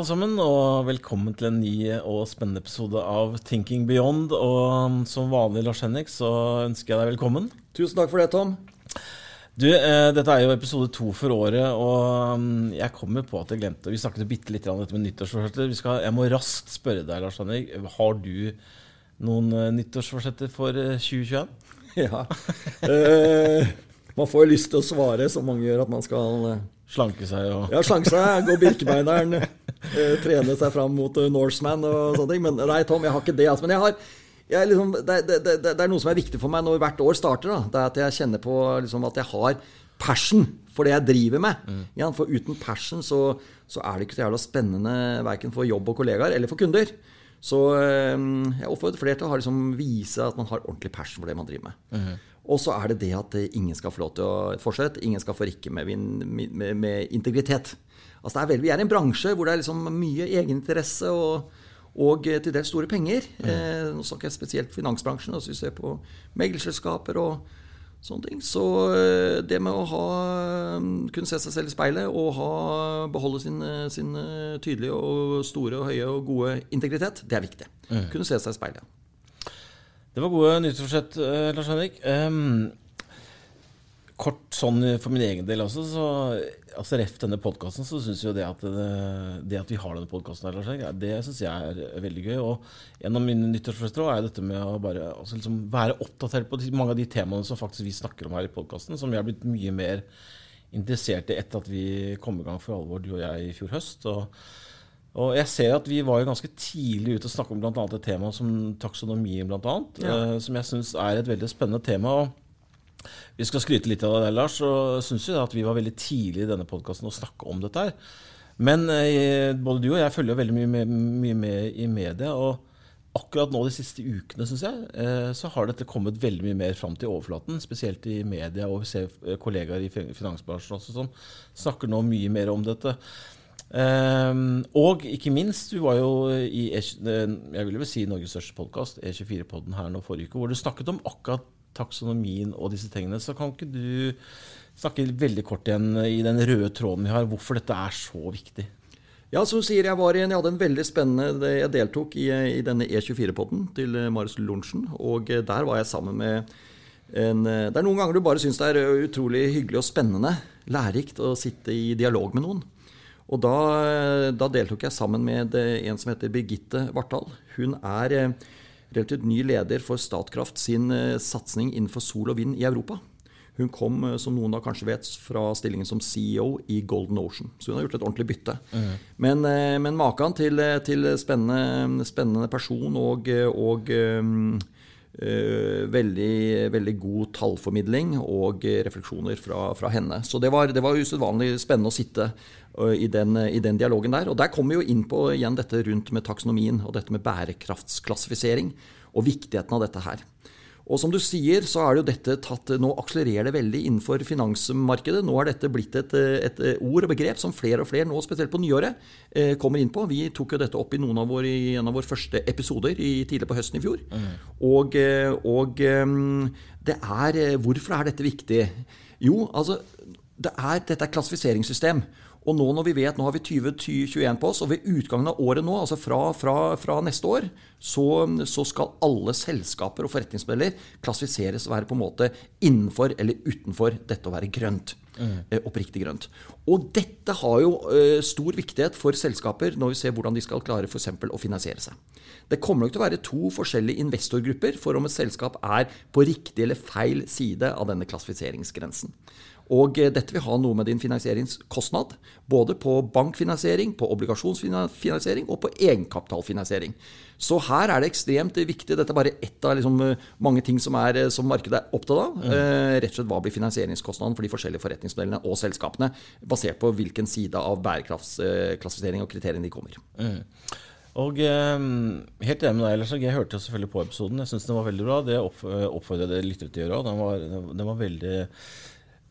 alle sammen, og velkommen til en ny og spennende episode av Thinking Beyond. Og som vanlig, Lars Henrik, så ønsker jeg deg velkommen. Tusen takk for det, Tom. Du, eh, Dette er jo episode to for året, og um, jeg kommer på at jeg glemte Vi snakket bitte litt om dette med nyttårsforsetter. Jeg må raskt spørre deg, Lars Henrik. Har du noen uh, nyttårsforsetter for uh, 2021? Ja. eh, man får jo lyst til å svare, som mange gjør, at man skal uh, Slanke seg og Ja, slanke seg, gå Birkebeineren, trene seg fram mot Norseman og sånne ting. Men nei, Tom, jeg har ikke det. Altså. Men jeg har jeg liksom, det, det, det, det, er noe som er viktig for meg når hvert år starter. Da. Det er at jeg kjenner på liksom, at jeg har passion for det jeg driver med. Mm. Ja, for uten passion så, så, er det ikke så jævla spennende verken for jobb og kollegaer eller for kunder. Så jeg oppfordrer flere til å liksom, vise at man har ordentlig passion for det man driver med. Mm. Og så er det det at ingen skal få lov til å fortsette. Ingen skal få rikke med, med, med integritet. Altså det er vel, vi er i en bransje hvor det er liksom mye egeninteresse og, og til dels store penger. Mm. Eh, nå snakker jeg spesielt finansbransjen. Altså vi ser på meglerselskaper og sånne ting. Så eh, det med å ha, kunne se seg selv i speilet og ha, beholde sin, sin tydelige og store og høye og gode integritet, det er viktig. Mm. Kunne se seg i speilet. Det var gode nyttårsforsett, uh, Lars Henrik. Um, kort sånn for min egen del også, så altså ref denne podkasten, så syns jo det at, det, det at vi har denne podkasten det syns jeg er veldig gøy. Og en av mine nyttårsforsetter er dette med å bare altså liksom være oppdatert på mange av de temaene som faktisk vi snakker om her i podkasten, som jeg har blitt mye mer interessert i etter at vi kom i gang for alvor, du og jeg, i fjor høst. og og jeg ser at vi var jo ganske tidlig ute og snakket om bl.a. et tema som taksonomien, blant annet, ja. eh, som jeg syns er et veldig spennende tema. og Vi skal skryte litt av det, Lars. og synes jo at Vi var veldig tidlig i denne podkasten å snakke om dette. her. Men eh, både du og jeg følger veldig mye med, mye med, i media. og Akkurat nå de siste ukene synes jeg, eh, så har dette kommet veldig mye mer fram til overflaten. Spesielt i media, og vi ser eh, kollegaer i finansbransjen også som snakker nå mye mer om dette. Um, og ikke minst, du var jo i e jeg vil vel si Norges største podkast, E24-podden her nå forrige uke, hvor du snakket om akkurat taksonomien og disse tingene. Så kan ikke du snakke veldig kort igjen i den røde tråden vi har, hvorfor dette er så viktig? Ja, som du sier, jeg, var, jeg hadde en veldig spennende Jeg deltok i, i denne E24-podden til Marius Lorentzen. Og der var jeg sammen med en Det er noen ganger du bare syns det er utrolig hyggelig og spennende, lærerikt, å sitte i dialog med noen. Og da, da, deltok jeg sammen med en som heter Birgitte Vartdal. Hun er eh, relativt ny leder for Statkraft sin eh, satsing innenfor sol og vind i Europa. Hun kom, eh, som noen da kanskje vet, fra stillingen som CEO i Golden Ocean. Så hun har gjort et ordentlig bytte. Mm. Men, men maken til, til spennende, spennende, person og, og um, Uh, veldig, veldig, god tallformidling og refleksjoner fra, fra henne. Så det var, det var usedvanlig spennende å sitte i, den, i, den, dialogen der. Og der kommer vi jo inn på igjen dette rundt med taksonomien og dette med bærekraftsklassifisering og viktigheten av dette her. Og som du sier, så er det jo dette tatt Nå akselererer det veldig innenfor finansmarkedet. Nå er dette blitt et, et ord og begrep som flere og flere, nå spesielt på nyåret, kommer inn på. Vi tok jo dette opp i, av våre, i en av våre første episoder i, tidlig på høsten i fjor. Mm. Og, og, det er Hvorfor er dette viktig? Jo, altså det er, Dette er klassifiseringssystem. Og nå når vi vet, nå har vi 2021 på oss, og ved utgangen av året nå, altså fra, fra, fra neste år, så, så, skal alle selskaper og forretningsmodeller klassifiseres og være på en måte innenfor eller utenfor dette å være grønt. Mm. Eh, oppriktig grønt. Og dette har jo uh, stor viktighet for selskaper når vi ser hvordan de skal klare f.eks. å finansiere seg. Det kommer nok til å være to forskjellige investorgrupper for om et selskap er på riktig eller feil side av denne klassifiseringsgrensen. Og eh, dette vil ha noe med din finansieringskostnad. Både på bankfinansiering, på obligasjonsfinansiering og på egenkapitalfinansiering. Så her er det ekstremt viktig. Dette er bare ett av liksom eh, mange ting som, er, eh, som, markedet er opptatt av. Mm. rett og slett hva blir finansieringskostnaden for de forskjellige forretningsmodellene og selskapene, basert på hvilken side av bærekraftsklassifisering og kriteriene de kommer. Mm. Og helt enig med deg, Lars. Jeg hørte selvfølgelig på episoden. Jeg syns den var veldig bra. Det oppfordrer jeg lyttere til å gjøre. Den den var veldig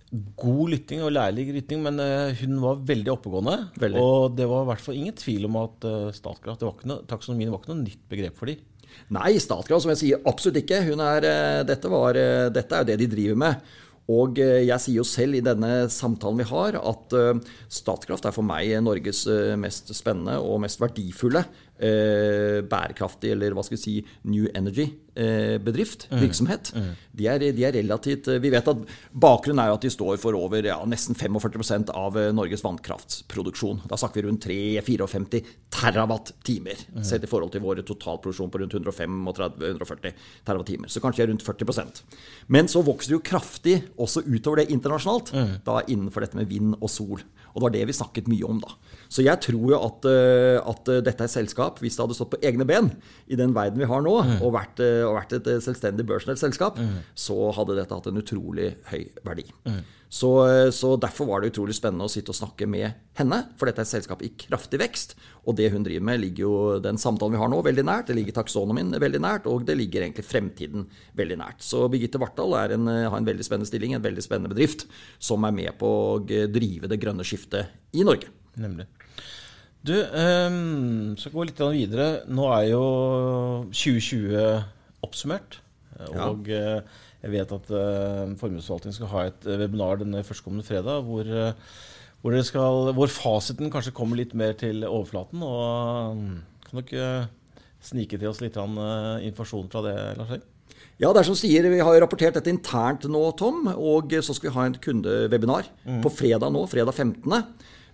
god lytting og lærlig lytting, men uh, hun var veldig oppegående. Veldig. Og det var i hvert fall ingen tvil om at uh, Statkraft var noe, Taksonomien var ikke noe nytt begrep for dem. Nei, Statkraft som jeg sier, absolutt ikke. Er, uh, dette, var, dette, er jo det de driver med. Og eh, jeg sier jo selv i denne samtalen vi har, at eh, Statkraft er for meg Norges eh, mest spennende og mest verdifulle eh, bærekraftig, eller hva skal vi si, new energy-bedrift, eh, virksomhet. Mm. De, er, de, er, relativt Vi vet at bakgrunnen er jo at de står for over ja, nesten 45% av Norges vannkraftproduksjon. Da snakker vi rundt 3-54 terawatt-timer, mm. sett i forhold til vår totalproduksjon på rundt 135-140 terawatt-timer. Så kanskje rundt 40% Men så vokser det jo kraftig også utover det internasjonalt, mm. da innenfor dette med vind og sol. Og det var det vi snakket mye om da. Så jeg tror jo at, eh, at dette er et selskap, hvis det hadde stått på egne ben i den verden vi har nå, mm. og, vært, eh, og, vært, et selvstendig børsnært selskap, mm. så hadde dette hatt en utrolig høy verdi. Mm. Så, eh, så, derfor var det utrolig spennende å sitte og snakke med henne. For dette er et selskap i kraftig vekst. Og det hun driver med, ligger jo den samtalen vi har nå, veldig nært. Det ligger taksonomien veldig nært, og det ligger egentlig fremtiden veldig nært. Så Birgitte Vartdal har en veldig spennende stilling, en veldig spennende bedrift, som er med på å drive det grønne skiftet i Norge. Nemlig. Du, um, skal gå litt videre. Nå er jo 2020 oppsummert. Og ja. Eh, jeg vet at uh, Formuesforvaltningen skal ha et webinar denne førstkommende fredag hvor, hvor, skal, hvor, fasiten kanskje kommer litt mer til overflaten. Og kan dere snike til oss litt uh, informasjon fra det, Lars Erik? Ja, det er som sier, Vi har jo rapportert dette internt nå, Tom. Og så skal vi ha en kundewebinar mm. på fredag nå, fredag 15.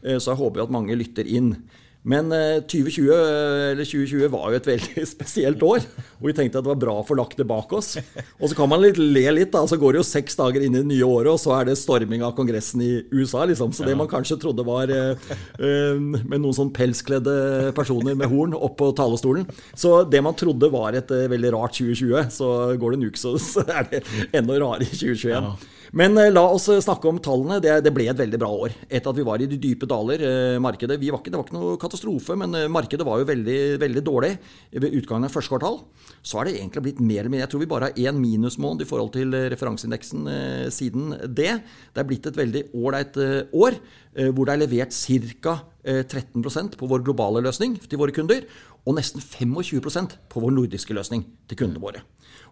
Eh, så jeg håper at mange lytter inn. Men 2020, eh, 2020 var jo et veldig spesielt år, og vi tenkte at det var bra å få lagt det bak oss. Og så kan man litt, le litt, da. Så går det jo seks dager inn i det nye året, og så er det storming av Kongressen i USA. liksom. Så det man kanskje trodde var eh, med noen sånn pelskledde personer med horn opp på talerstolen Så det man trodde var et veldig rart 2020, så går det en uke, så er det enda rarere i 2021. Men eh, la oss eh, snakke om tallene. Det, det, ble et veldig bra år. Etter at vi var i de dype daler, eh, markedet var ikke, Det var ikke noe katastrofe, men markedet var jo veldig, veldig dårlig ved utgangen av første kvartal. Så er det egentlig blitt mer eller mindre Jeg tror vi bare har én minusmåned i forhold til referanseindeksen siden det. Det er blitt et veldig ålreit år, hvor det er levert ca. 13% på vår globale løsning til våre kunder, og nesten 25% på vår nordiske løsning til kundene våre.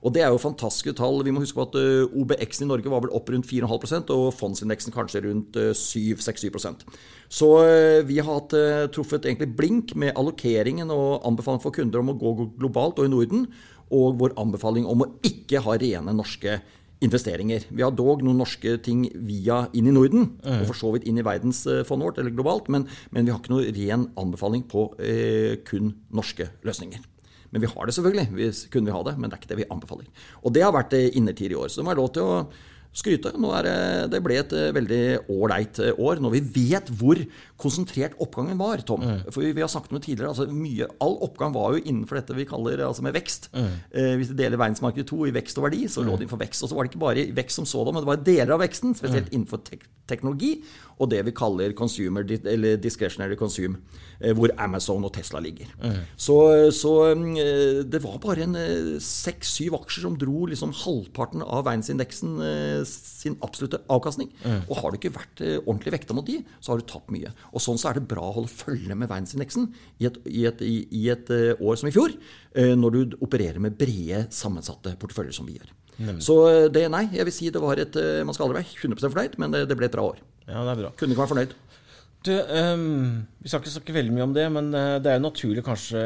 Og det er jo fantastiske tall. Vi må huske på at eh, OBX-en i Norge var vel opp rundt 4,5% og fondsindeksen kanskje rundt 7-6-7 eh, Så eh, vi har hatt, truffet egentlig blink med allokeringen og anbefaling for kunder om å gå globalt og i Norden, og vår anbefaling om å ikke ha rene norske investeringer. Vi har dog noen norske ting via inn i Norden, mm. og for så vidt inn i verdensfondet vårt, eller globalt, men, men, vi har ikke noen ren anbefaling på eh, kun norske løsninger. Men vi har det selvfølgelig. Vi, kunne vi ha det, men det er ikke det vi anbefaler. Og det har vært innertid i år. Så det må være lov til å skryte. Det, det ble et eh, veldig ålreit eh, år, når vi vet hvor konsentrert oppgangen var, Tom. Mm. For vi, vi, har snakket om det tidligere. altså mye, All oppgang var jo innenfor dette vi kaller altså med vekst. Mm. Eh, hvis vi deler verdensmarkedet to i vekst og verdi, så lå det innenfor vekst. Og så var det ikke bare vekst som sådan, men det var deler av veksten, spesielt mm. innenfor tek teknologi og det vi kaller consumer, eller discretionary consume, eh, hvor Amazon og Tesla ligger. Mm. Så, så, det var bare en seks-syv aksjer som dro liksom halvparten av verdensindeksen sin absolutte avkastning. Mm. Og har du ikke vært ordentlig vekta mot de, så har du tapt mye. Og Sånn så er det bra å holde følge med verdensindeksen i et, i et, i, et uh, år som i fjor, uh, når du opererer med brede, sammensatte porteføljer som vi gjør. Mm. Så uh, det, nei, jeg vil si det var et Man skal aldri være 100% fornøyd, men det, det, ble et bra år. Ja, det er bra. Kunne ikke være fornøyd. Du, um, vi skal ikke snakke veldig mye om det, men det er jo naturlig kanskje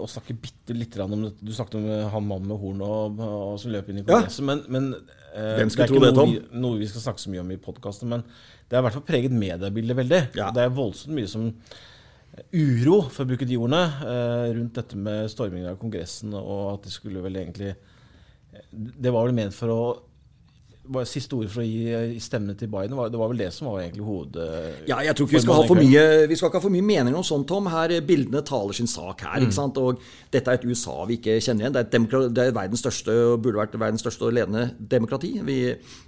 å snakke bitte litt om det. Du snakket om han mannen med horn og, og, som løp inn i kongressen. Ja. Men, men tro det, Tom? Det er ikke noe vi skal snakke så mye om i podkasten. Men det har i hvert fall preget mediebildet veldig. Ja. Det er voldsomt mye som uro, for å bruke de ordene, uh, rundt dette med stormingen av Kongressen, og at de skulle vel egentlig Det var vel ment for å var Siste ord for å gi stemme til Biden, det var vel det som var egentlig hoved... Ja, jeg tror ikke vi skal ha for mye Vi skal ikke ha for mye meninger om sånt, Tom. Her, Bildene taler sin sak her. ikke mm. sant? Og Dette er et USA vi ikke kjenner igjen. Det er, det er verdens største, og burde vært verdens største og ledende demokrati. Vi,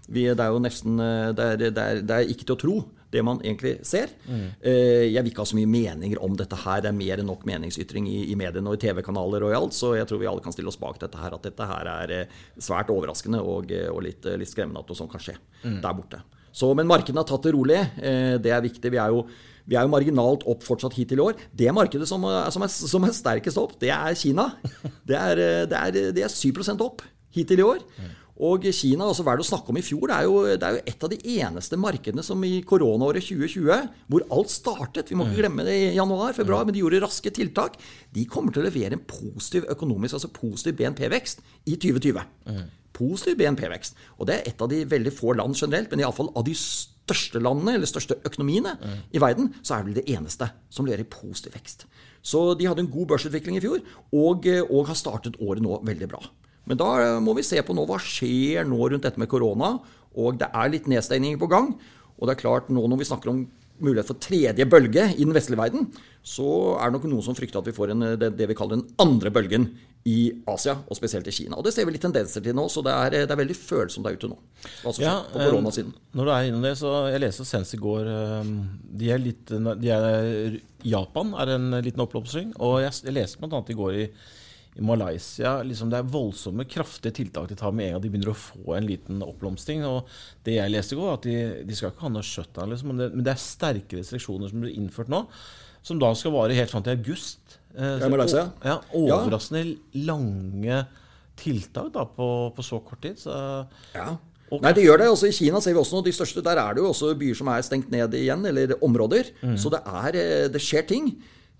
vi, det er jo nesten det er, det, er, det er ikke til å tro det man egentlig ser. Mm. Jeg vil ikke ha så mye meninger om dette her. Det er mer enn nok meningsytring i, i mediene og i TV-kanaler og i alt, så jeg tror vi alle kan stille oss bak dette her, at dette her er eh, svært overraskende og, og litt, litt, skremmende at noe sånt kan skje mm. der borte. Så, men markedene har tatt det rolig. Det er viktig. Vi er jo vi er jo marginalt opp fortsatt hittil i år. Det markedet som, som, er, som er, sterkest opp, det er Kina. Det er, det er, det er 7% opp hittil i år. Mm. Og Kina også verdt å snakke om i fjor. Det er, jo, det er jo et av de eneste markedene som i koronaåret 2020, hvor alt startet. Vi må ikke glemme det i januar, februar, men de gjorde raske tiltak. De kommer til å levere en positiv økonomisk, altså positiv BNP-vekst i 2020. Positiv BNP-vekst. Og det er et av de veldig få land generelt, men iallfall av de største landene, eller største økonomiene i verden, så er det vel det eneste som leverer positiv vekst. Så de hadde en god børsutvikling i fjor, og, og har startet året nå veldig bra. Men da eh, må vi se på nå hva skjer nå rundt dette med korona. Og det er litt nedstengninger på gang. Og det er klart nå når vi snakker om mulighet for tredje bølge i den vestlige verden, så er det nok noen som frykter at vi får en, det, det, vi kaller den andre bølgen i Asia, og spesielt i Kina. Og det ser vi litt tendenser til nå, så det er, det er veldig følsomt der ute nå. Som Ja, på koronasiden. eh, Når du er innom det, så Jeg leste senest i går eh, de er litt, de er, Japan er en liten oppblomstring. Og jeg, jeg leste bl.a. i går i, i Malaysia liksom Det er voldsomme, kraftige tiltak de tar med en gang de begynner å få en liten oppblomstring. Og det jeg leste i går, at de, de skal ikke ha noe shutdown, liksom, men, det, men det er sterke restriksjoner som blir innført nå. Som da skal vare helt fram til august. Eh, Ja, Malaysia. Ja, overraskende lange tiltak da på, på så kort tid. Så Ja. Okay. Nei, det gjør det. Altså, I Kina ser vi også noe. De største, Der er det jo også byer som er stengt ned igjen, eller områder. Så det, er, eh, det skjer ting.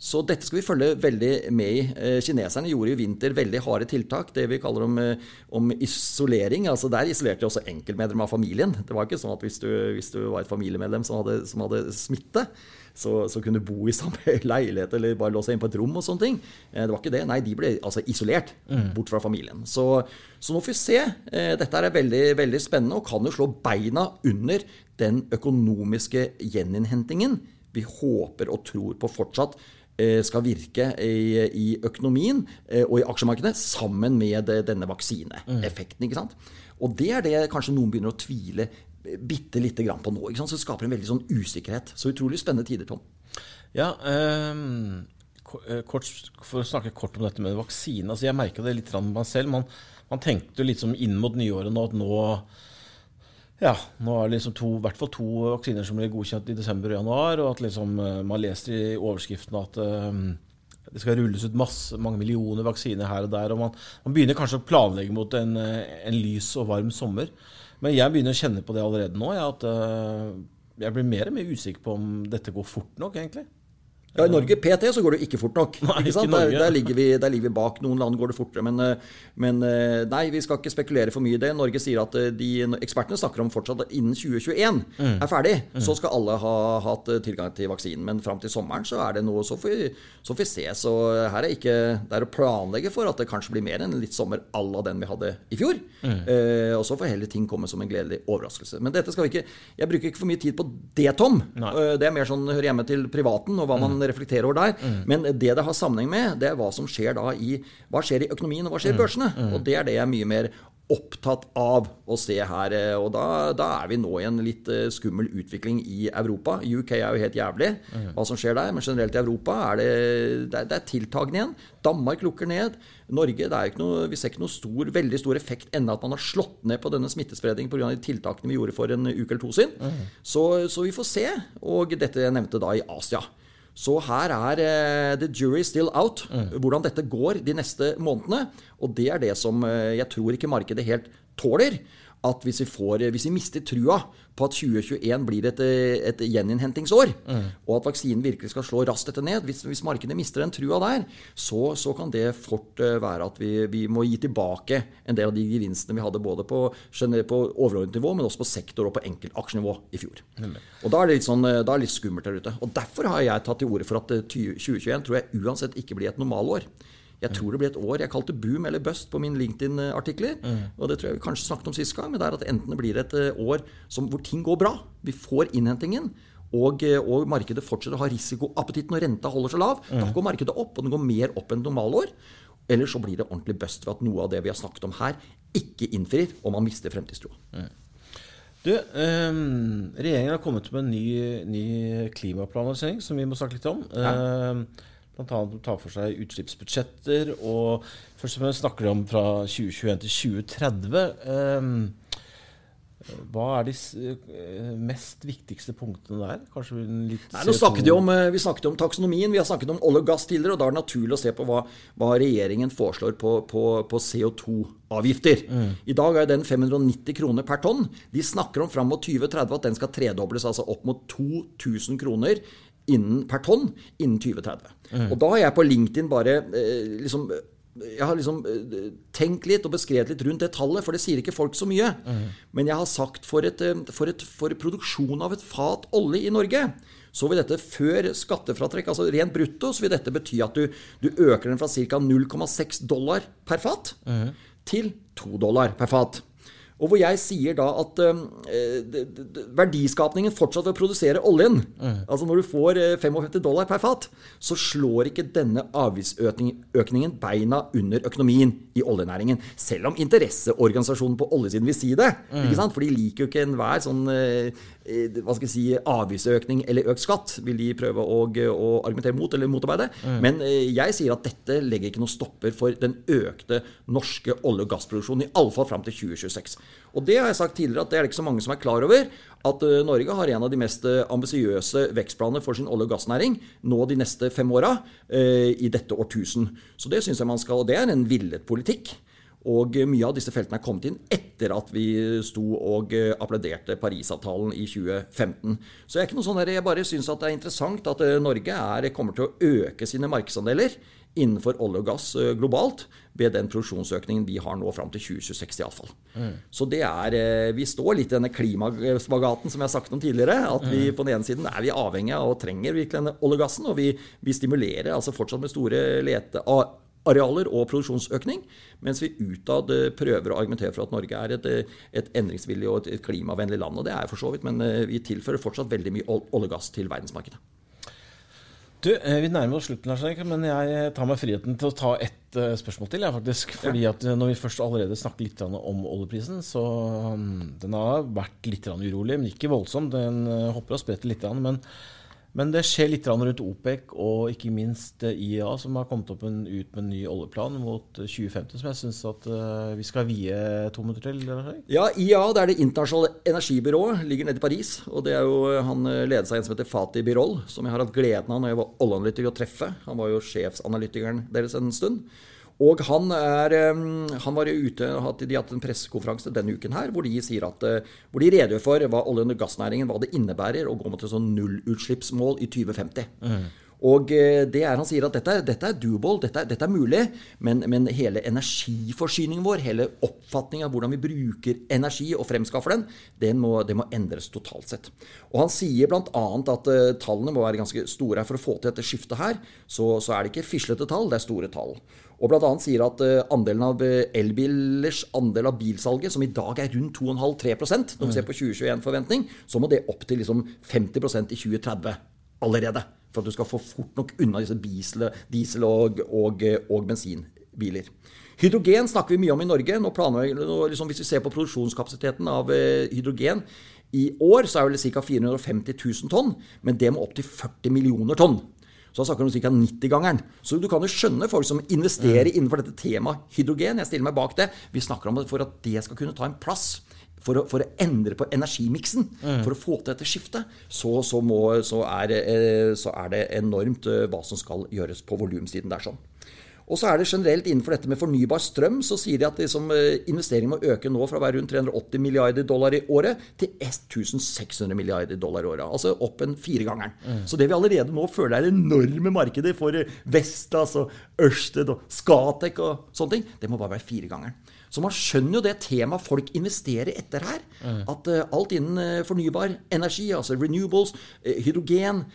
Så dette skal vi følge veldig med i. Eh, Kineserne gjorde i vinter veldig harde tiltak. Det vi kaller om, eh, om isolering. altså Der isolerte de også enkeltmedlemmer av familien. Det var ikke sånn at hvis du, hvis du var et familiemedlem som hadde, som hadde smitte, så, så kunne du bo i samme leilighet eller bare låse inn på et rom og sånne ting. Eh, Det var ikke det. Nei, de ble altså isolert bort fra familien. Så, så nå får vi se. Dette er veldig, veldig spennende og kan jo slå beina under den økonomiske gjeninnhentingen vi håper og tror på fortsatt skal virke i, økonomien eh, og i aksjemarkedet sammen med eh, denne vaksineeffekten. ikke sant? Og det er det kanskje noen begynner å tvile eh, bitte lite grann på nå. ikke sant? Så det skaper en veldig sånn usikkerhet. Så utrolig spennende tider, Tom. Ja, um, eh, kort, For å snakke kort om dette med vaksine. altså Jeg merka det litt med meg selv. Man, man tenkte jo litt som inn mot nyåret nå at nå ja, nå er det liksom to, i hvert fall to vaksiner som blir godkjent i desember og januar. Og at liksom eh, man leser i overskriften at uh, det skal rulles ut masse, mange millioner vaksiner her og der. Og man, man begynner kanskje å planlegge mot en, eh, en lys og varm sommer. Men jeg begynner å kjenne på det allerede nå. Ja, at uh, jeg blir mer og mer usikker på om dette går fort nok, egentlig. Ja, I Norge PT så går det jo ikke fort nok. Nei, ikke. Der, der, ligger vi, der ligger vi bak. Noen land går det fortere. Men, eh, men eh, nei, vi skal ikke spekulere for mye i det. Norge sier at eh, de ekspertene snakker om fortsatt at innen 2021 Mm. er ferdig, så skal alle ha hatt tilgang til vaksinen. Men fram til sommeren så er det noe Så får vi, så får vi se. Så her er ikke Det er å planlegge for at det kanskje blir mer enn litt sommer à la den vi hadde i fjor. Mm. Eh, og så får heller ting komme som en gledelig overraskelse. Men dette skal vi ikke Jeg bruker ikke for mye tid på det, Tom. Nei. Det er mer sånn hører hjemme til privaten og hva man reflekterer over der. Men det det har sammenheng med, det er hva som skjer da i Hva skjer i økonomien, og hva skjer i børsene? Og det er det jeg er mye mer opptatt av å se her. eh, Og da, da er vi nå i en litt eh, skummel utvikling i Europa. UK er jo helt jævlig, hva som skjer der. Men generelt i Europa er det, det, er, er tiltagende igjen. Danmark lukker ned. Norge det er ikke noe, Vi ser ikke noe stor, veldig stor effekt ennå at man har slått ned på denne smittespredningen pga. de tiltakene vi gjorde for en uke eller to siden. Så, så vi får se. Og dette jeg nevnte da i Asia. Så her er uh, the jury still out. Hvordan dette går de neste månedene. Og det er det som uh, jeg tror ikke markedet helt tåler. At hvis vi, får, hvis vi mister trua på at 2021 blir et, eh, et gjeninnhentingsår, og at vaksinen virkelig skal slå raskt dette ned Hvis, hvis markedet mister den trua der, så, så kan det fort eh, være at vi, vi må gi tilbake en del av de gevinstene vi hadde både på, gener- på overordnet nivå, men også på sektor- og på enkeltaksjenivå i fjor. Og da er sånn, eh, da er det litt skummelt der ute. Og Derfor har jeg tatt til orde for at eh, 2021 tror jeg uansett ikke blir et normalår. Jeg tror det blir et år jeg kalte boom eller bust på min LinkedIn-artikler. Og det tror jeg vi kanskje snakket om sist gang, men det er at enten det blir et eh, år som, hvor ting går bra, vi får innhentingen, og, eh, og markedet fortsetter å ha risikoappetitten når renta holder seg lav, da går markedet opp, og den går mer opp enn normalår. Eller så blir det ordentlig bust ved at noe av det vi har snakket om her, ikke innfrir, og man mister fremtidstroa. Du, eh, regjeringen har kommet med en ny, ny klimaplanlansering som vi må snakke litt om. Ja. blant annet å ta for seg utslippsbudsjetter, og først og fremst snakker de om fra 2021 til 2030. Ehm, Hva er de eh, mest viktigste punktene der? Kanskje litt Nei, nå snakket vi, om, eh, vi snakket om taksonomien, vi har snakket om olje og gass tidligere, og da er det naturlig å se på hva, hva regjeringen foreslår på, på, på CO2-avgifter. I dag er den 590 kroner per tonn. De snakker om fram mot 2030 at den skal tredobles, altså opp mot 2000 kroner innen, per tonn innen 2030. Og da har jeg på LinkedIn bare eh, liksom jeg har liksom eh, tenkt litt og beskrevet litt rundt det tallet, for det sier ikke folk så mye. Men jeg har sagt for, et, eh, for, et, for produksjon av et fat olje i Norge, så vil dette før skattefratrekk, altså rent brutto, så vil dette bety at du, du øker den fra ca. 0,6 dollar per fat til 2 dollar per fat. Og hvor jeg sier da at eh, verdiskapningen fortsatt ved å produsere oljen Altså når du får eh, 55 dollar per fat, så slår ikke denne avgiftsøkningen beina under økonomien i oljenæringen. Selv om interesseorganisasjonen på oljesiden vil si det. ikke sant? For de liker jo ikke enhver sånn eh, eh, hva skal jeg si, avgiftsøkning eller økt skatt. Vil de prøve å, å argumentere mot eller motarbeide. Men eh, jeg sier at dette legger ikke noen stopper for den økte norske olje- og gassproduksjonen, i alle fall fram til 2026. Og det har jeg sagt tidligere at det er det ikke så mange som er klar over. At eh, Norge har en av de mest eh, ambisiøse vekstplanene for sin olje- og gassnæring nå de neste fem åra eh, i dette årtusen. Så det syns jeg man skal Og det er en villet politikk. Og mye av disse feltene er kommet inn etter at vi sto og applauderte Parisavtalen i 2015. Så jeg er ikke noe sånn der, jeg bare syns at det er interessant at Norge er, kommer til å øke sine markedsandeler innenfor olje og gass eh, globalt ved den produksjonsøkningen vi har nå fram til 2026 iallfall. Mm. Så det er eh, Vi står litt i denne klimaspagaten som jeg har sagt om tidligere. At vi på den ene siden er vi avhengig av og trenger virkelig denne olje og gassen, og vi, vi stimulerer altså fortsatt med store lete arealer og produksjonsøkning, mens vi utad eh, prøver å argumentere for at Norge er et, et endringsvillig og et, klimavennlig land. Og det er for så vidt, men vi tilfører fortsatt veldig mye olje og gass til verdensmarkedet. Du, eh, Vi nærmer oss slutten, Lars men jeg tar meg friheten til å ta ett eh, spørsmål til. Jeg, faktisk. Fordi at eh, Når vi først allerede snakker litt om oljeprisen, så mm, den har vært litt urolig, men ikke voldsom. Den eh, hopper og spretter litt. Men, men det skjer litt rundt OPEC og ikke minst IA, IEA, som har kommet opp en, ut med en ny oljeplan mot eh, 2050, som jeg syns at eh, vi skal vie to minutter til. Eller? Ja, IA, det er det internasjonale energibyrået, ligger nede i Paris. Og det er jo, Han leder seg en som heter Fatih Birol, som jeg har hatt gleden av når jeg var oljeanalytiker å treffe. Han var jo sjefsanalytikeren deres en stund. Og han, er, han var ute, de har hatt en pressekonferanse denne uken her, hvor de, sier at, eh, hvor de redegjør for hva olje- og gassnæringen hva det innebærer å gå mot et sånn nullutslippsmål i 2050. Og eh, det er, Han sier at dette, dette er doable, dette, dette er mulig, men, men hele energiforsyningen vår, hele oppfatningen av hvordan vi bruker energi og fremskaffer den, det må, det må endres totalt sett. Og Han sier bl.a. at uh, tallene må være ganske store. her. For å få til dette skiftet her, så, så er det ikke fislete tall, det er store tall. Og annet sier at eh, andelen av elbilers andel av bilsalget, som i dag er rundt 2,5-3% når vi ser på 2021-forventning, så må det opp til liksom 50% i 2030 allerede. For at du skal få fort nok unna disse diesel, diesel og, og, og bensinbiler. Hydrogen snakker vi mye om i Norge. Nå planlegger, liksom Hvis vi ser på produksjonskapasiteten av eh, hydrogen i år, så er det ca. 450 000 tonn. Men det må opp til 40 millioner tonn. Så da snakker vi om ca. 90-gangeren. Så du kan jo skjønne folk som investerer innenfor dette temaet hydrogen. Jeg stiller meg bak det. Vi snakker om det for at det skal kunne ta en plass. For å, for å endre på energimiksen, for å få til dette skiftet, så, så, må, så, er, eh, så er det enormt eh, hva som skal gjøres på volumsiden der. sånn. Og så er det generelt innenfor dette med fornybar strøm, så sier de at liksom, eh, investeringene må øke nå fra å være rundt 380 milliarder dollar i året til 1600 milliarder dollar i året. Altså opp en firegangeren. Mm. Så det vi allerede nå føler er enorme markeder for eh, Vestas og Ørsted og Skatek og sånne ting, det må bare være firegangeren. Så man skjønner jo det temaet folk investerer etter her. Mm. At uh, alt innen uh, fornybar energi, altså renewables, uh, hydrogen,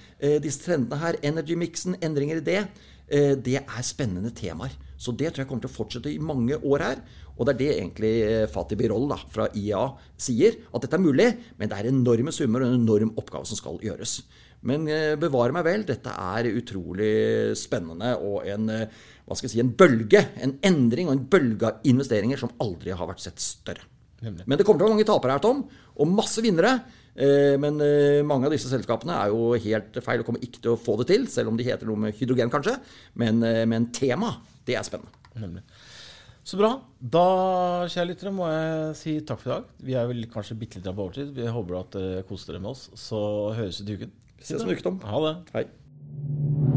disse trendene her, energy-miksen, endringer i det, det er spennende temaer. Så det tror jeg kommer til å fortsette i mange år her. Og det er det egentlig Fatih Birol da, fra IA sier, at dette er mulig, men det er enorme summer og en enorm oppgave som skal gjøres. Men bevare meg vel, dette er utrolig spennende og en, hva skal jeg si, en bølge, en endring og en bølge av investeringer som aldri har vært sett større. Men det kommer til å være mange tapere her, Tom, og masse vinnere. Men mange av disse selskapene er jo helt feil og kommer ikke til å få det til, selv om de heter noe med hydrogen, kanskje. Men, men tema, det er spennende. Nemlig. Så bra. Da, kjære lyttere, må jeg si takk for i dag. Vi er vel kanskje bitte litt på overtid. Vi håper at dere koser dere med oss. Så høres vi til uken. Vi ses om uken. Ha det. Hei.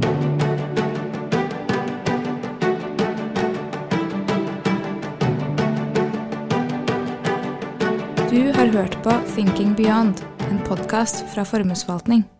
Hørt på Thinking Beyond, en podkast fra Formuesforvaltning.